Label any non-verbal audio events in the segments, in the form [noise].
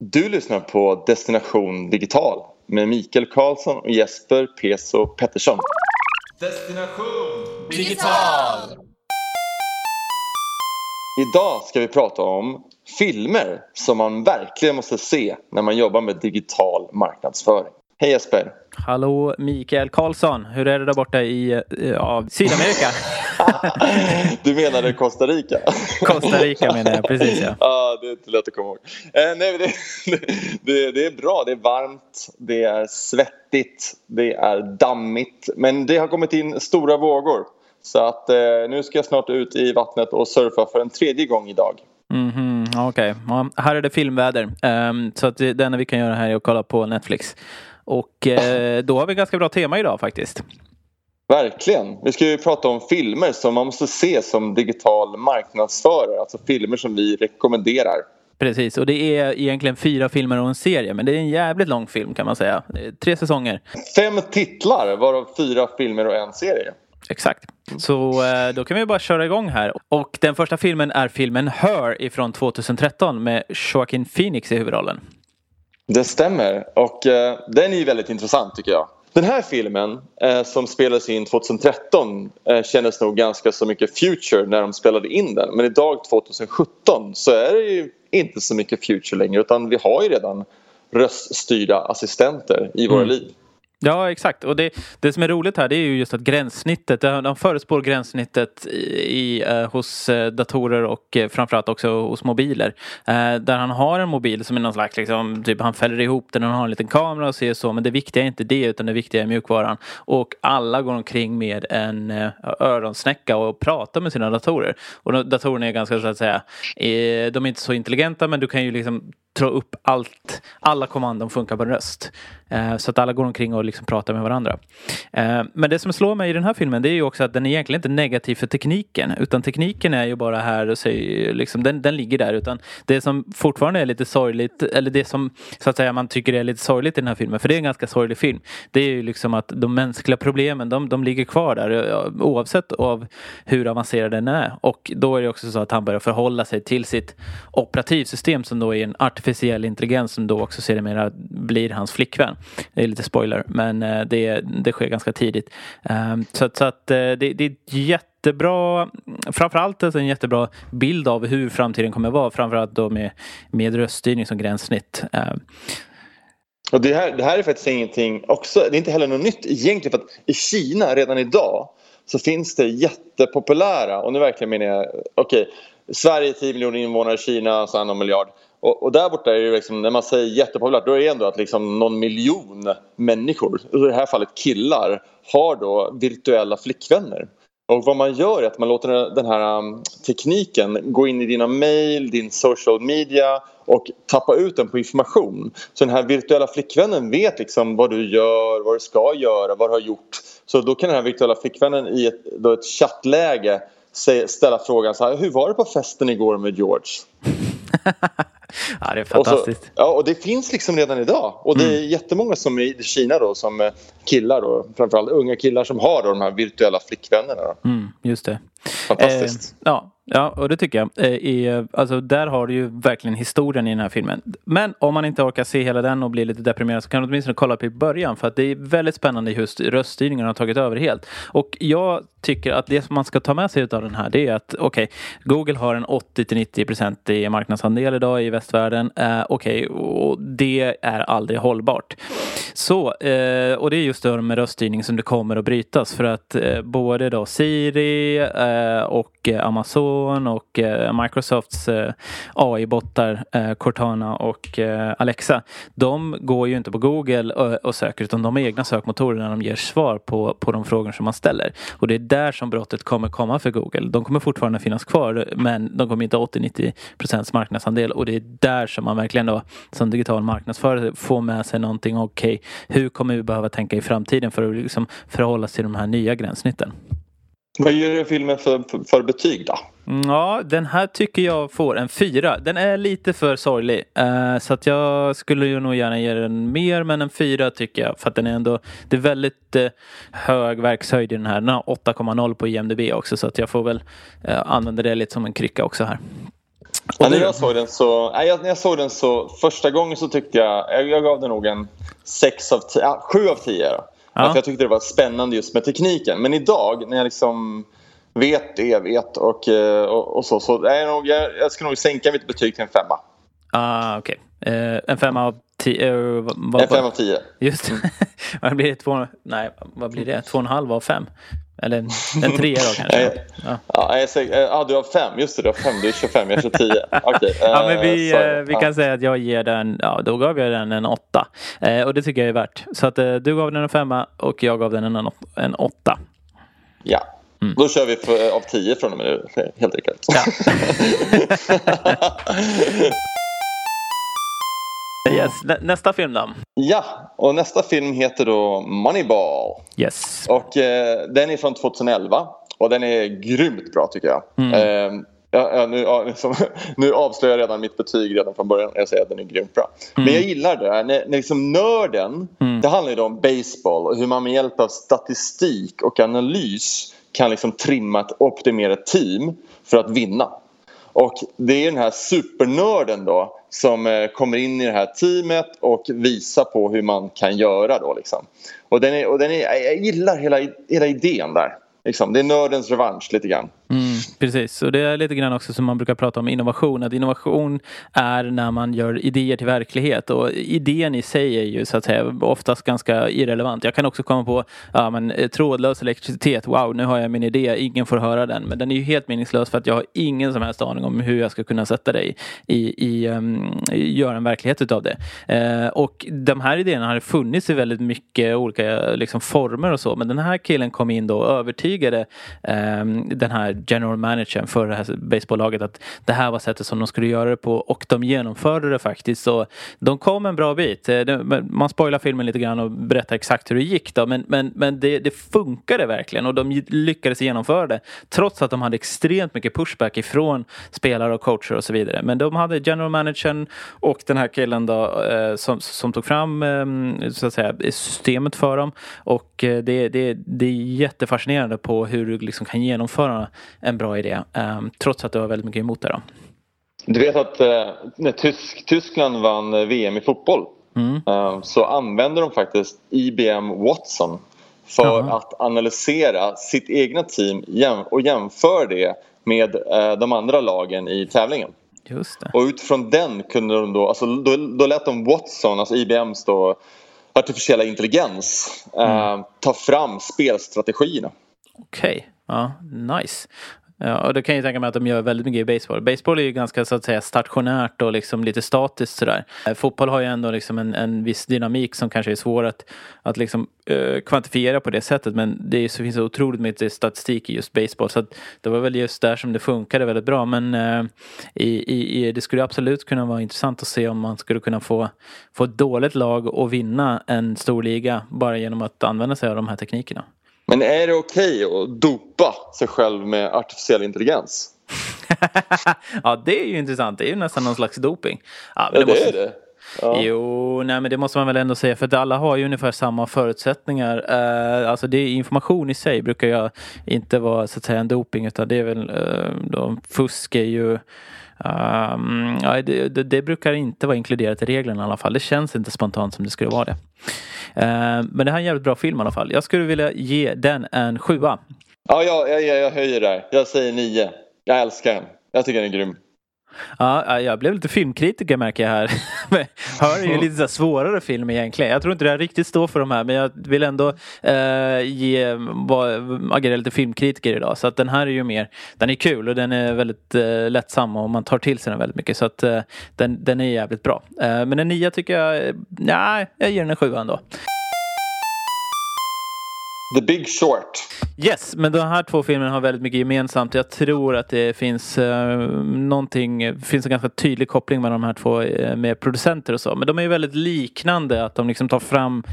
Du lyssnar på Destination Digital med Mikael Karlsson och Jesper Peso Pettersson. Destination Digital! Idag ska vi prata om filmer som man verkligen måste se när man jobbar med digital marknadsföring. Hej Jesper! Hallå Mikael Karlsson, hur är det där borta i ja, Sydamerika? [laughs] du menade Costa Rica? [laughs] Costa Rica menar jag, precis ja. [laughs] Ja, det är inte lätt att komma ihåg. Eh, nej, det, det, det, är bra, det är varmt, det är svettigt, det är dammigt. Men det har kommit in stora vågor. Så att eh, nu ska jag snart ut i vattnet och surfa för en tredje gång idag. Mm -hmm, Okej, okay. ja, här är det filmväder. Um, så att det, det enda vi kan göra här är att kolla på Netflix. Och eh, då har vi ganska bra tema idag faktiskt. Verkligen. Vi ska ju prata om filmer som man måste se som digital marknadsförare. Alltså filmer som vi rekommenderar. Precis, och det är egentligen fyra filmer och en serie. Men det är en jävligt lång film kan man säga. Tre säsonger. Fem titlar, varav fyra filmer och en serie. Exakt. Så eh, då kan vi bara köra igång här. Och den första filmen är filmen Her ifrån 2013 med Joaquin Phoenix i huvudrollen. Det stämmer och eh, den är ju väldigt intressant tycker jag. Den här filmen eh, som spelades in 2013 eh, kändes nog ganska så mycket future när de spelade in den. Men idag 2017 så är det ju inte så mycket future längre utan vi har ju redan röststyrda assistenter i våra mm. liv. Ja, exakt. Och det, det som är roligt här det är ju just att gränssnittet, de förespår gränssnittet i, eh, hos eh, datorer och eh, framförallt också hos mobiler. Eh, där han har en mobil som är någon slags, liksom, typ han fäller ihop den och har en liten kamera och ser så. Men det viktiga är inte det utan det viktiga är mjukvaran. Och alla går omkring med en eh, öronsnäcka och pratar med sina datorer. Och datorerna är ganska så att säga, eh, de är inte så intelligenta men du kan ju liksom dra upp allt, alla kommandon funkar på en röst. Eh, så att alla går omkring och liksom pratar med varandra. Eh, men det som slår mig i den här filmen det är ju också att den är egentligen inte negativ för tekniken. Utan tekniken är ju bara här och säger, liksom, den, den ligger där. Utan det som fortfarande är lite sorgligt, eller det som så att säga man tycker är lite sorgligt i den här filmen, för det är en ganska sorglig film. Det är ju liksom att de mänskliga problemen, de, de ligger kvar där eh, oavsett av hur avancerad den är. Och då är det också så att han börjar förhålla sig till sitt operativsystem som då är en artificiell intelligens som då också sedermera blir hans flickvän. Det är lite spoiler, men eh, det, det sker ganska tidigt. Så, så att eh, det, det är jättebra, framförallt alltså en jättebra bild av hur framtiden kommer vara. Framförallt då med, med röststyrning som gränssnitt. Ehm. Och det, här, det här är faktiskt ingenting, också, det är inte heller något nytt egentligen för att i Kina redan idag så finns det jättepopulära, och nu verkligen menar jag, okej, okay, Sverige 10 miljoner invånare, Kina så någon miljard. Och, och, där borta är det liksom, när man säger jättepopulärt, då är det ändå att liksom någon miljon människor, i det här fallet killar, har då virtuella flickvänner. Och vad man gör är att man låter den här um, tekniken gå in i dina mail, din social media och tappa ut den på information. Så den här virtuella flickvännen vet liksom vad du gör, vad du ska göra, vad du har gjort. Så då kan den här virtuella flickvännen i ett, då ett chattläge ställa frågan så här, hur var det på festen igår med George? [laughs] [laughs] ja, det är fantastiskt. Och så, ja, och det finns liksom redan idag. Och det är mm. jättemånga som i Kina då, som eh, killar då, framförallt unga killar som har då, de här virtuella flickvännerna. Då. Mm, just det. Fantastiskt. Eh, ja, Ja, och det tycker jag. Eh, I, alltså, där har du ju verkligen historien i den här filmen. Men om man inte orkar se hela den och blir lite deprimerad så kan du åtminstone kolla på i början. För att det är väldigt spännande just röststyrningen har tagit över helt. Och jag tycker att det som man ska ta med sig av den här det är att okej, okay, Google har en 80-90% i marknadsandel idag i västvärlden. Eh, okej, okay, och det är aldrig hållbart. Så, eh, och det är just det med röststyrning som det kommer att brytas för att eh, både då Siri eh, Eh, och eh, Amazon och eh, Microsofts AI-bottar Cortana och Alexa. De går ju inte på Google och, söker utan de har egna sökmotorer när de ger svar på, på de frågor som man ställer. Och det är där som brottet kommer komma för Google. De kommer fortfarande finnas kvar men de kommer inte ha 80-90 procents marknadsandel och det är där som man verkligen då som digital marknadsförare får med sig någonting. Okej, okay, hur kommer vi behöva tänka i framtiden för att liksom förhålla sig till de här nya gränssnitten? Vad ger du filmen för, för, för betyg då? Ja, den här tycker jag får en fyra. Den är lite för sorglig. Uh, så att jag skulle ju nog gärna ge den mer, men en fyra tycker jag. För att den är ändå, det är väldigt uh, hög verkshöjd i den här. Den har 8,0 på IMDB också, så att jag får väl uh, använda det lite som en krycka också här. Ja, när, jag såg den så, nej, när jag såg den så första gången så tyckte jag, jag, jag gav den nog en 6 av 10, ja, 7 av 10 då. Ja. Jag tyckte det var spännande just med tekniken. Men idag när jag liksom vet det jag vet och, eh, och, och så, så är jag, nog, jag, jag ska nog sänka mitt betyg till en femma. Ah. Okay. Uh, en femma av tio? Uh, vad, en femma av tio. Just [laughs] vad blir det? Två, nej, vad blir det? Två och en halv av fem? Eller en, en trea då kanske? ja. Ja, jag säger, ja, du har fem. Just det, du har fem. Du är 25, jag är 29. [laughs] Okay. ja, men vi, uh, vi kan säga att jag ger den, ja då gav jag den en åtta. Uh, och det tycker jag är värt. Så att uh, du gav den en femma och jag gav den en, en åtta. Ja, Mm. Då kör vi för, av 10 från och med nu, helt enkelt. Ja. [laughs] [laughs] yes. Nästa film då? Ja, och nästa film heter då Moneyball. Yes. Och eh, den är från 2011 och den är grymt bra tycker jag. Mm. Eh, Ja, ja, nu, ja, [laughs] liksom, nu avslöjar jag redan mitt betyg redan från början. Jag säger att den är grymt bra. Mm. Men jag gillar det här. När, när liksom nörden, mm. det handlar ju om baseball och hur man med hjälp av statistik och analys kan liksom trimma ett team för att vinna. Och det är den här supernörden då som eh, kommer in i det här teamet och visar på hur man kan göra då liksom. Och, den är, och den är, jag gillar hela, hela idén där. Liksom. Det är nördens revansch lite grann. Mm, precis, och det är lite grann också som man brukar prata om innovation. Att innovation är när man gör idéer till verklighet och idén i sig är ju så att säga oftast ganska irrelevant. Jag kan också komma på ja, men, eh, trådlös elektricitet. Wow, nu har jag min idé. Ingen får höra den. Men den är ju helt meningslös för att jag har ingen som helst aning om hur jag ska kunna sätta dig i, i um, göra en verklighet utav det. Uh, och de här idéerna har funnits i väldigt mycket olika liksom, former och så. Men den här killen kom in då och övertygade um, den här general managern för det här baseballlaget att det här var sättet som de skulle göra det på och de genomförde det faktiskt. Så de kom en bra bit. Eh, man spoilar filmen lite grann och berättar exakt hur det gick då men, men, men det, det funkade verkligen och de lyckades genomföra det trots att de hade extremt mycket pushback ifrån spelare och coacher och så vidare. Men de hade general managern och den här killen då eh, som, som tog fram ehm, så att säga, systemet för dem och eh, det, det, det är jättefascinerande på hur du liksom kan genomföra en bra idé. Um, trots att du har väldigt mycket emot det. Då. Du vet att uh, när Tysk, Tyskland vann eh, VM i fotboll mm. uh, så använde de faktiskt IBM Watson för Aha. att analysera sitt egna team och jämföra det med uh, de andra lagen i tävlingen. Och utifrån den kunde de då, alltså då, då lät de Watson, alltså IBMs då artificiella intelligens, mm. ta fram spelstrategierna. Okej. Okay. Ja, nice. Ja, och det kan jag tänka mig att de gör väldigt mycket i baseball. Baseball är ju ganska så att säga stationärt och liksom lite statiskt sådär. Eh, fotboll har ju ändå liksom en, en viss dynamik som kanske är svår att, att liksom, uh, kvantifiera på det sättet. Men det är, så finns så otroligt mycket statistik i just baseball. Så det var väl just där som det funkade väldigt bra. Men uh, i, i, det skulle absolut kunna vara intressant att se om man skulle kunna få, få ett dåligt lag att vinna en stor liga bara genom att använda sig av de här teknikerna. Men är det okej okay att dopa sig själv med artificiell intelligens? [laughs] ja, det är ju intressant. Det är ju nästan någon slags doping. Ja, det, ja, det måste... är det. Ja. Jo, nej men det måste man väl ändå säga för att alla har ju ungefär samma förutsättningar. Uh, alltså det information i sig brukar ju inte vara så att säga en doping utan det är väl, uh, då, fusk är ju Um, ja, det, det, det, brukar inte vara inkluderat i reglerna i alla fall. Det känns inte spontant som det skulle vara det. Uh, men det här är en jävligt bra film i alla fall. Jag skulle vilja ge den en sjua. Ja, jag, jag, jag höjer där. Jag säger nio. Jag älskar den. Jag tycker den är grym. Ja, jag blev lite filmkritiker märker jag här. [laughs] Hör är ju lite så svårare film egentligen. Jag tror inte det här riktigt står för de här men jag vill ändå eh, ge, agera lite filmkritiker idag. Så att den här är ju mer, den är kul och den är väldigt eh, lättsam och man tar till sig den väldigt mycket. Så att eh, den, den är jävligt bra. Eh, men en nia tycker jag, eh, nej, jag ger den en sjua ändå. The Big Short. Yes, men de här två filmerna har väldigt mycket gemensamt. Jag tror att det finns uh, någonting, finns en ganska tydlig koppling mellan de här två uh, med producenter och så. Men de är ju väldigt liknande, att de liksom tar fram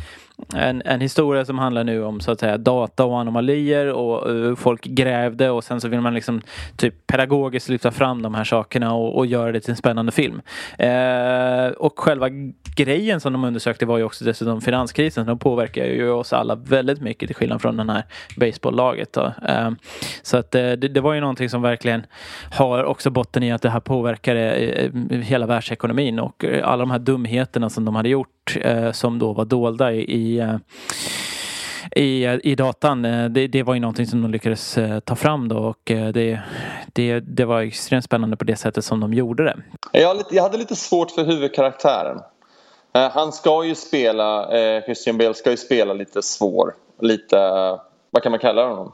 en, en historia som handlar nu om så att säga data och anomalier och uh, folk grävde och sen så vill man liksom typ pedagogiskt lyfta fram de här sakerna och, och göra det till en spännande film. Uh, och själva grejen som de undersökte var ju också dessutom finanskrisen. Den påverkar ju oss alla väldigt mycket till skillnad från den här baseballlaget. Uh, så att det, det, var ju någonting som verkligen har också botten i att det här påverkade hela världsekonomin och alla de här dumheterna som de hade gjort Eh, som då var dolda i, i eh, i, eh, i datan. Det, det var ju någonting som de lyckades ta fram då och det, det, det var extremt spännande på det sättet som de gjorde det. Jag, jag hade lite svårt för huvudkaraktären. Han ska ju spela, Christian Bale ska ju spela lite svår, lite, vad kan man kalla honom?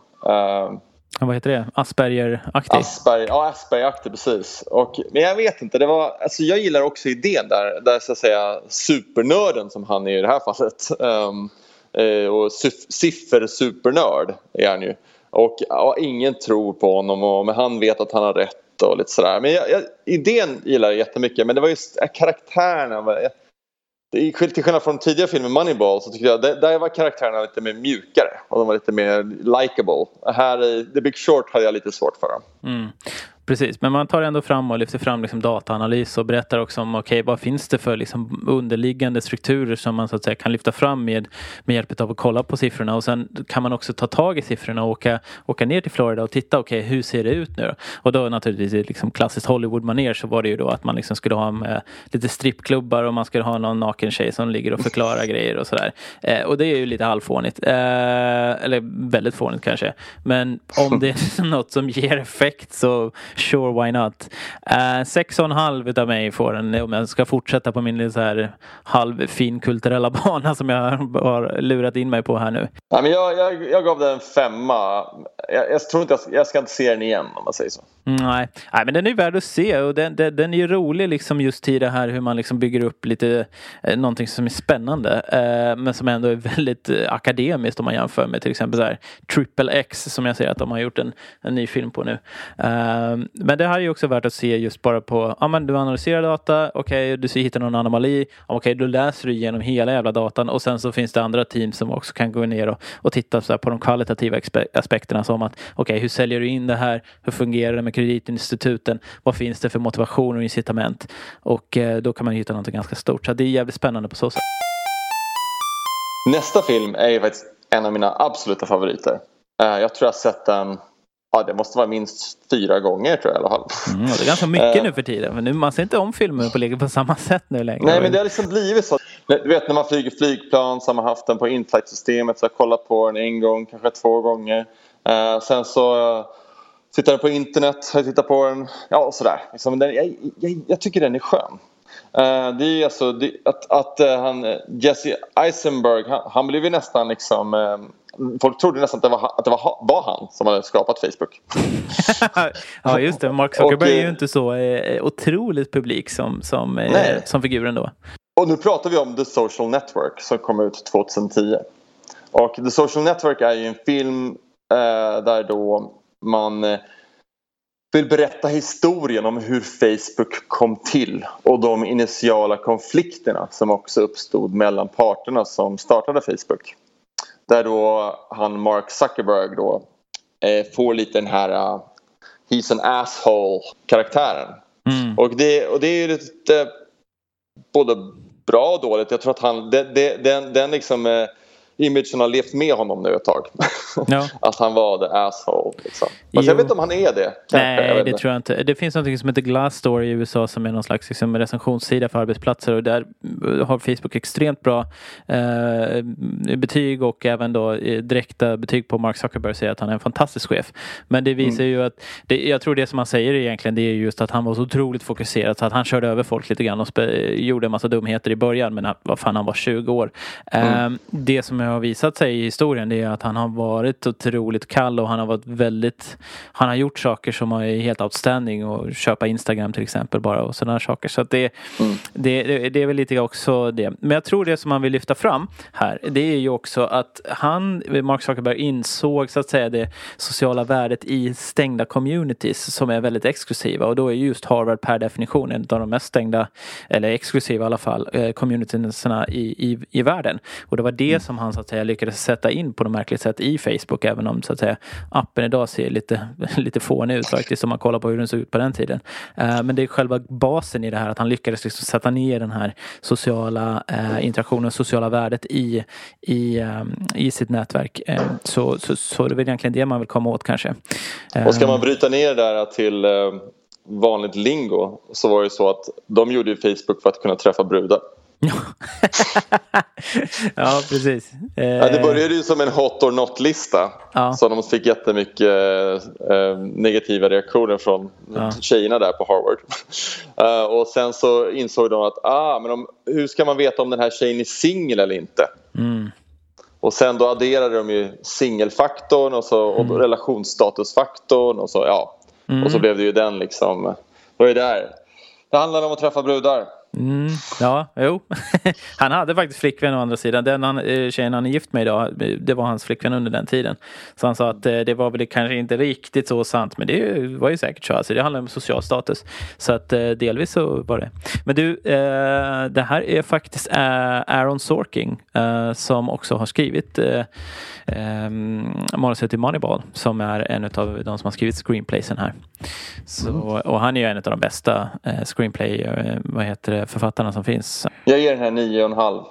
Vad heter det? Asperger-aktig? Asperger, ja, Asperger-aktig precis. Och, men jag vet inte, det var, alltså jag gillar också idén där, där så att säga supernörden som han är i det här fallet. Um, och siffer-supernörd är han ju. Och ja, ingen tror på honom och, men han vet att han har rätt och lite sådär. Men jag, jag, idén gillar jag jättemycket men det var just eh, karaktärerna. Till skillnad från tidigare filmer Moneyball så tyckte jag där var karaktärerna lite mer mjukare och de var lite mer likable. Här i The Big Short hade jag lite svårt för dem. Mm. Precis, men man tar ändå fram och lyfter fram liksom dataanalys och berättar också om okay, vad finns det för liksom underliggande strukturer som man så att säga kan lyfta fram med, med hjälp av att kolla på siffrorna och sen kan man också ta tag i siffrorna och åka, åka ner till Florida och titta, okej okay, hur ser det ut nu? Och då naturligtvis i liksom klassiskt Hollywood-manér så var det ju då att man liksom skulle ha med lite strippklubbar och man skulle ha någon naken tjej som ligger och förklarar grejer och sådär. Eh, och det är ju lite halvfånigt. Eh, eller väldigt fånigt kanske. Men om det är [laughs] något som ger effekt så Sure, why not? Uh, sex och en halv utav mig får den om jag ska fortsätta på min så här halvfinkulturella [laughs] bana som jag har lurat in mig på här nu. Ja, men jag, jag, jag gav den en femma. Jag, jag tror inte jag, jag ska inte se den igen om man säger så. Nej. nej, men den är värd att se och den, den, den är ju rolig liksom just i det här hur man liksom bygger upp lite eh, någonting som är spännande eh, men som ändå är [laughs] väldigt eh, akademiskt om man jämför med till exempel så här Triple X som jag ser att de har gjort en, en ny film på nu. Eh, men det här är ju också värt att se just bara på, ja men du analyserar data, okej okay, du hittar någon anomali, okej okay, då läser du igenom hela jävla datan och sen så finns det andra team som också kan gå ner och, och titta så på de kvalitativa aspekterna som att okej okay, hur säljer du in det här, hur fungerar det med kreditinstituten, vad finns det för motivation och incitament och eh, då kan man hitta något ganska stort. Så det är jävligt spännande på så sätt. Nästa film är ju faktiskt en av mina absoluta favoriter. Eh, jag tror jag har sett den Ja, det måste vara minst fyra gånger tror jag i alla fall. Mm, det är ganska mycket uh, nu för tiden. Men nu, man ser inte om filmer på på samma sätt nu längre. Nej, men det har liksom blivit så. Du vet när man flyger flygplan så har man haft den på inflight-systemet. Så jag har kollat på den en gång, kanske två gånger. Uh, sen så uh, den på internet, jag tittar på den. Ja, sådär. Liksom, den, jag, jag, jag, tycker den är skön. Uh, det är alltså det, att, att uh, han, Jesse Eisenberg, han, han blev ju nästan liksom Folk trodde nästan att det, var, att det var, var han som hade skapat Facebook. [laughs] ja just det, Mark Zuckerberg och, är ju inte så eh, otroligt publik som, som, eh, som figuren då. Och nu pratar vi om The Social Network som kom ut 2010. Och The Social Network är ju en film eh, där då man eh, vill berätta historien om hur Facebook kom till och de initiala konflikterna som också uppstod mellan parterna som startade Facebook. Där då han Mark Zuckerberg då eh, får lite den här uh, He's an asshole karaktären. Mm. Och, det, och det är lite både bra och dåligt. Jag tror att han, det, det, den, den liksom eh, imagen har levt med honom nu ett tag. Ja. [laughs] att han var the asshole. Liksom. Fast jag vet inte om han är det. Nej, det tror jag inte. Det finns något som heter Glassdoor i USA som är någon slags liksom, recensionssida för arbetsplatser och där har Facebook extremt bra eh, betyg och även då eh, direkta betyg på Mark Zuckerberg säger att han är en fantastisk chef. Men det visar mm. ju att, det, jag tror det som han säger egentligen det är just att han var så otroligt fokuserad så att han körde över folk lite grann och gjorde en massa dumheter i början men vad fan han var 20 år. Mm. Eh, det som jag har visat sig i historien det är att han har varit otroligt kall och han har varit väldigt Han har gjort saker som är helt outstanding och köpa Instagram till exempel bara och sådana saker. Så att det, mm. det, det, det, är väl lite också det. Men jag tror det som man vill lyfta fram här det är ju också att han, Mark Zuckerberg, insåg så att säga det sociala värdet i stängda communities som är väldigt exklusiva och då är just Harvard per definition en av de mest stängda, eller exklusiva i alla fall, eh, communitiesna i, i, i världen. Och det var det mm. som han så att säga lyckades sätta in på något märkligt sätt i Facebook även om så att säga appen idag ser lite, [laughs] lite fånig ut faktiskt om man kollar på hur den såg ut på den tiden. Uh, men det är själva basen i det här att han lyckades liksom sätta ner den här sociala uh, interaktionen, sociala värdet i, i, um, i sitt nätverk. Uh, så, så, så det är väl egentligen det man vill komma åt kanske. Och ska man bryta ner det där till vanligt lingo så var det så att de gjorde Facebook för att kunna träffa brudar. [laughs] [laughs] [laughs] ja, precis. Ja, det började ju som en hot or not-lista. Ja. Så de fick jättemycket eh, negativa reaktioner från ja. tjejerna där på Harvard. uh, [laughs] och sen så insåg de att ah, men om, hur ska man veta om den här tjejen är singel eller inte? Mm. Och sen då adderade de ju singelfaktorn och, så, och mm. relationsstatusfaktorn och så ja. Mm. Och så blev det ju den liksom. Vad är det här? Det handlar om att träffa brudar. Mm, ja, jo. [laughs] han hade faktiskt flickvän å andra sidan. Den han, eh, tjejen han är gift med idag, det var hans flickvän under den tiden. Så han sa att eh, det var väl kanske inte riktigt så sant, men det var ju säkert så. Alltså, det handlar om social status. Så att eh, delvis så var det. Men du, det här är faktiskt Aaron Sorking som också har skrivit manuset till Moneyball, som är en av de som har skrivit screenplaysen här. Så, mm. och han är ju en av de bästa screenplay, vad heter det, författarna som finns. Jag ger den här nio och en halv.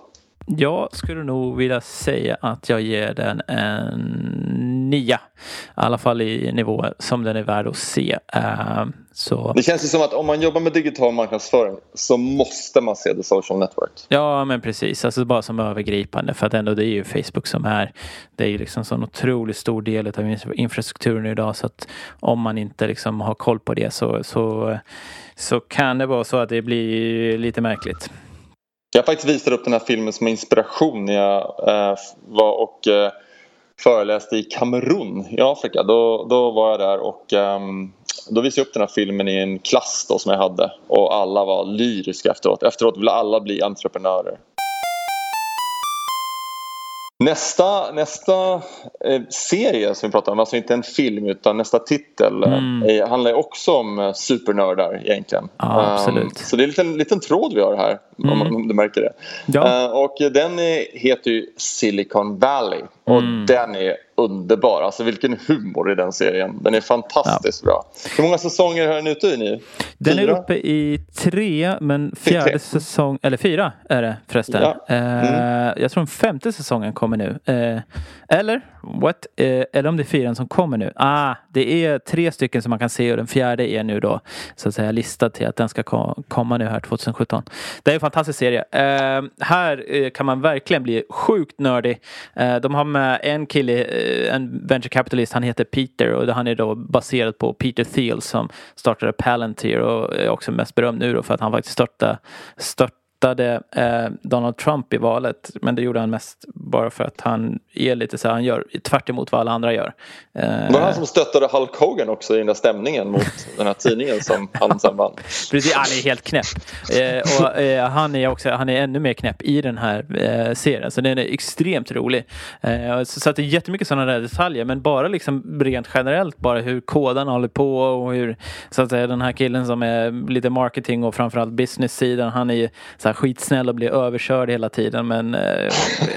Jag skulle nog vilja säga att jag ger den en nia. I alla fall i nivå som den är värd att se. Uh, så... Det känns ju som att om man jobbar med digital marknadsföring så måste man se The Social Network. Ja men precis, alltså bara som övergripande för att ändå det är ju Facebook som är Det är ju liksom så en otroligt stor del av infrastrukturen idag så att om man inte liksom har koll på det så, så, så kan det vara så att det blir lite märkligt. Jag faktiskt visade upp den här filmen som inspiration när jag eh, var och eh, föreläste i Kamerun i Afrika. Då, då var jag där och um, då visade jag upp den här filmen i en klass då som jag hade och alla var lyriska efteråt. Efteråt ville alla bli entreprenörer. Nästa, nästa eh, serie som vi pratar om, alltså inte en film utan nästa titel eh, mm. handlar också om eh, supernördar egentligen. Ja, absolut. Um, så det är en liten, liten tråd vi har här mm. om, du märker det. Ja. Och den heter ju Silicon Valley och mm. den är underbar. Alltså vilken humor i den serien. Den är fantastiskt ja. bra. Hur många säsonger har den ute i nu? Den är uppe i tre men fjärde säsong, eller fyra är det förresten. Ja. Mm. Uh, jag tror den femte säsongen kommer nu. Uh, eller what? Uh, eller om det är fyran som kommer nu. Ah, det är tre stycken som man kan se och den fjärde är nu då så att säga listad till att den ska komma nu här 2017. Det är en fantastisk serie. här kan man verkligen bli sjukt nördig. de har med en kille Eh, en venture capitalist, han heter Peter och han är då baserad på Peter Thiel som startade Palantir och är också mest berömd nu då för att han faktiskt störtade, eh, Donald Trump i valet. Men det gjorde han mest bara för att han är lite så han gör tvärt emot vad alla andra gör. Eh, var det han som stöttade Hulk Hogan också i den där stämningen mot [laughs] den här tidningen som han sen vann? Precis, han är helt knäpp. Eh, och eh, han är också, han är ännu mer knäpp i den här eh, serien. Så den är extremt rolig. Eh, så, att det är jättemycket sådana där detaljer. Men bara liksom rent generellt bara hur kodarna håller på och hur så att säga den här killen som är lite marketing och framförallt business-sidan. Han är så här skitsnäll och blir överkörd hela tiden. Men,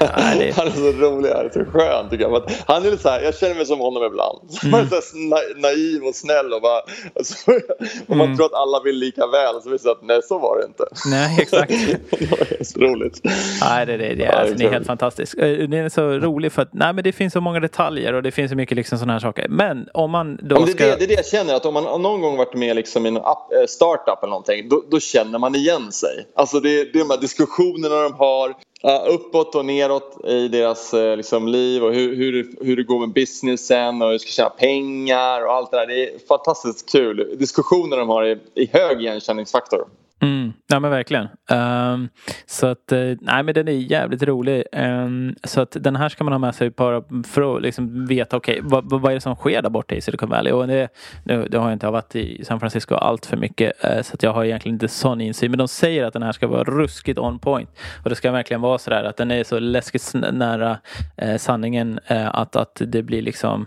[laughs] det... Han är så rolig, han är så skön tycker jag. Han är lite så här, jag känner mig som honom ibland. [laughs] Mm. Man är så na naiv och snäll och bara... Alltså, [laughs] och man mm. tror att alla vill lika väl så visar det att nej, så var det inte. Nej, [laughs] exakt. det är så roligt. Nej, det, det, det, alltså, det är helt fantastiskt. Eh, det är så roligt för att nej, men det finns så många detaljer och det finns så mycket liksom sådana här saker. Men om man då ja, det, ska... det, det är det jag känner, att om man någon gång varit med liksom i en eh, startup eller någonting, då, då känner man igen sig. Alltså det, det de här diskussionerna de har uppåt och neråt i deras eh, liksom, liv och hur, hur, hur det går med businessen och hur de ska tjäna pengar och allt det där. Det är fantastiskt kul. Diskussioner de har är, är hög igenkänningsfaktor. Mm, ja men verkligen. Um, så att, eh, nej men den är jävligt rolig. Um, så att den här ska man ha med sig bara för att liksom veta, okej okay, vad, vad är det som sker där borta i Silicon Valley? Och det, nu, det har jag inte varit i San Francisco allt för mycket uh, så att jag har egentligen inte sån insyn. Men de säger att den här ska vara ruskigt on point. Och det ska verkligen vara sådär att den är så läskigt nära uh, sanningen att, att det blir liksom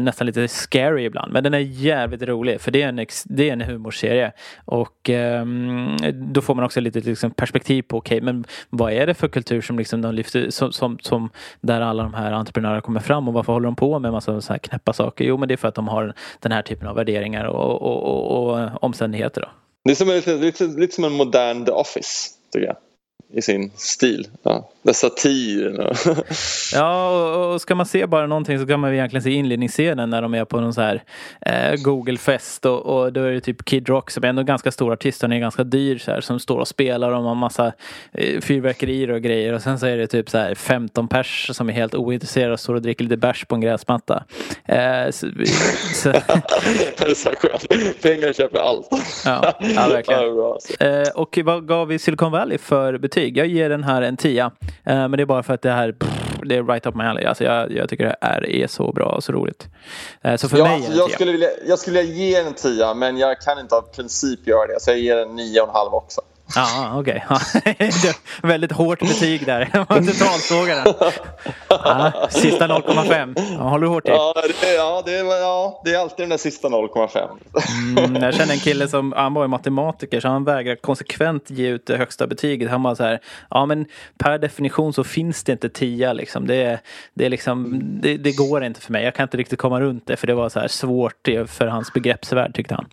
nästan lite scary ibland. Men den är jävligt rolig för det är en, det är en humorserie. Och um, Ehm, då får man också lite liksom, perspektiv på, okej, okay, men vad är det för kultur som liksom de lyfter, som, som, som, där alla de här entreprenörerna kommer fram och varför håller de på med en massa så här knäppa saker? Jo, men det är för att de har den här typen av värderingar och, och, och, och omständigheter. Då. Det är som, lite, lite, lite som en modern The Office, tycker jag i sin stil. Ja, satiren. [laughs] ja, och, och ska man se bara någonting så kan man egentligen se inledningsscenen när de är på någon så här eh, Google-fest och, och då är det typ Kid Rock som är ändå ganska stor artist. Han är ganska dyr så här, som står och spelar och har massa eh, fyrverkerier och grejer och sen så är det typ så här 15 pers som är helt ointresserade och står och dricker lite bärs på en gräsmatta. Eh, så, [laughs] så. det är så skönt. Pengar köper allt. ja, ja, verkligen. [laughs] Eh, och vad gav vi Silicon Valley för betyg? Betyg. Jag ger den här en tia. Eh, men det är bara för att det här det är right up my alley. Alltså jag, jag tycker det är, är så bra och så roligt. Eh, så för ja, mig alltså, jag, skulle vilja, jag skulle vilja ge en tia men jag kan inte av princip göra det. Så jag ger en nio och en halv också. Ja, okej. [laughs] Okay. väldigt hårt betyg där. [laughs] Totalsågaren. Ja, sista 0,5. Ja, håller du hårt i? Ja, det, ja, det, ja, det är alltid den där sista 0,5. Mm, jag känner en kille som, han var matematiker så han vägrar konsekvent ge ut det högsta betyget. Han bara så här, ja men per definition så finns det inte 10 liksom. Det, det, är liksom det, det går inte för mig. Jag kan inte riktigt komma runt det för det var så här svårt för hans begreppsvärld tyckte han.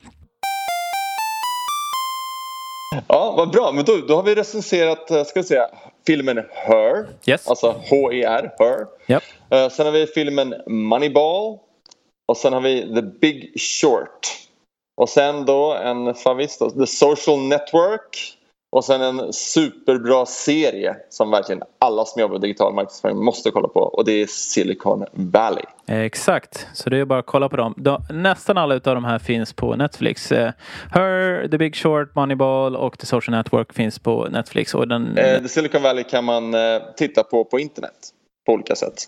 Ja, vad bra. Men då, då har vi recenserat eh, ska säga, filmen Her. Yes. Alltså H-E-R, Her. Yep. Uh, sen har vi filmen Moneyball. Och sen har vi The Big Short. Och sen då en favorit, The Social Network. Och sen en superbra serie som verkligen alla som jobbar med digital marknadsföring måste kolla på och det är Silicon Valley. Exakt, så det är bara att kolla på dem. nästan alla av de här finns på Netflix. Eh, Her, The Big Short, Moneyball och The Social Network finns på Netflix. Och den... Eh, The Silicon Valley kan man eh, titta på på internet på olika sätt.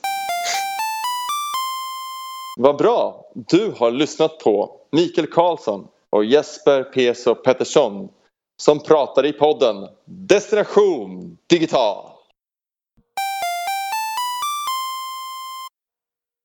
Vad bra! Du har lyssnat på Mikael Karlsson och Jesper Peso Pettersson som pratar i podden Destination Digital.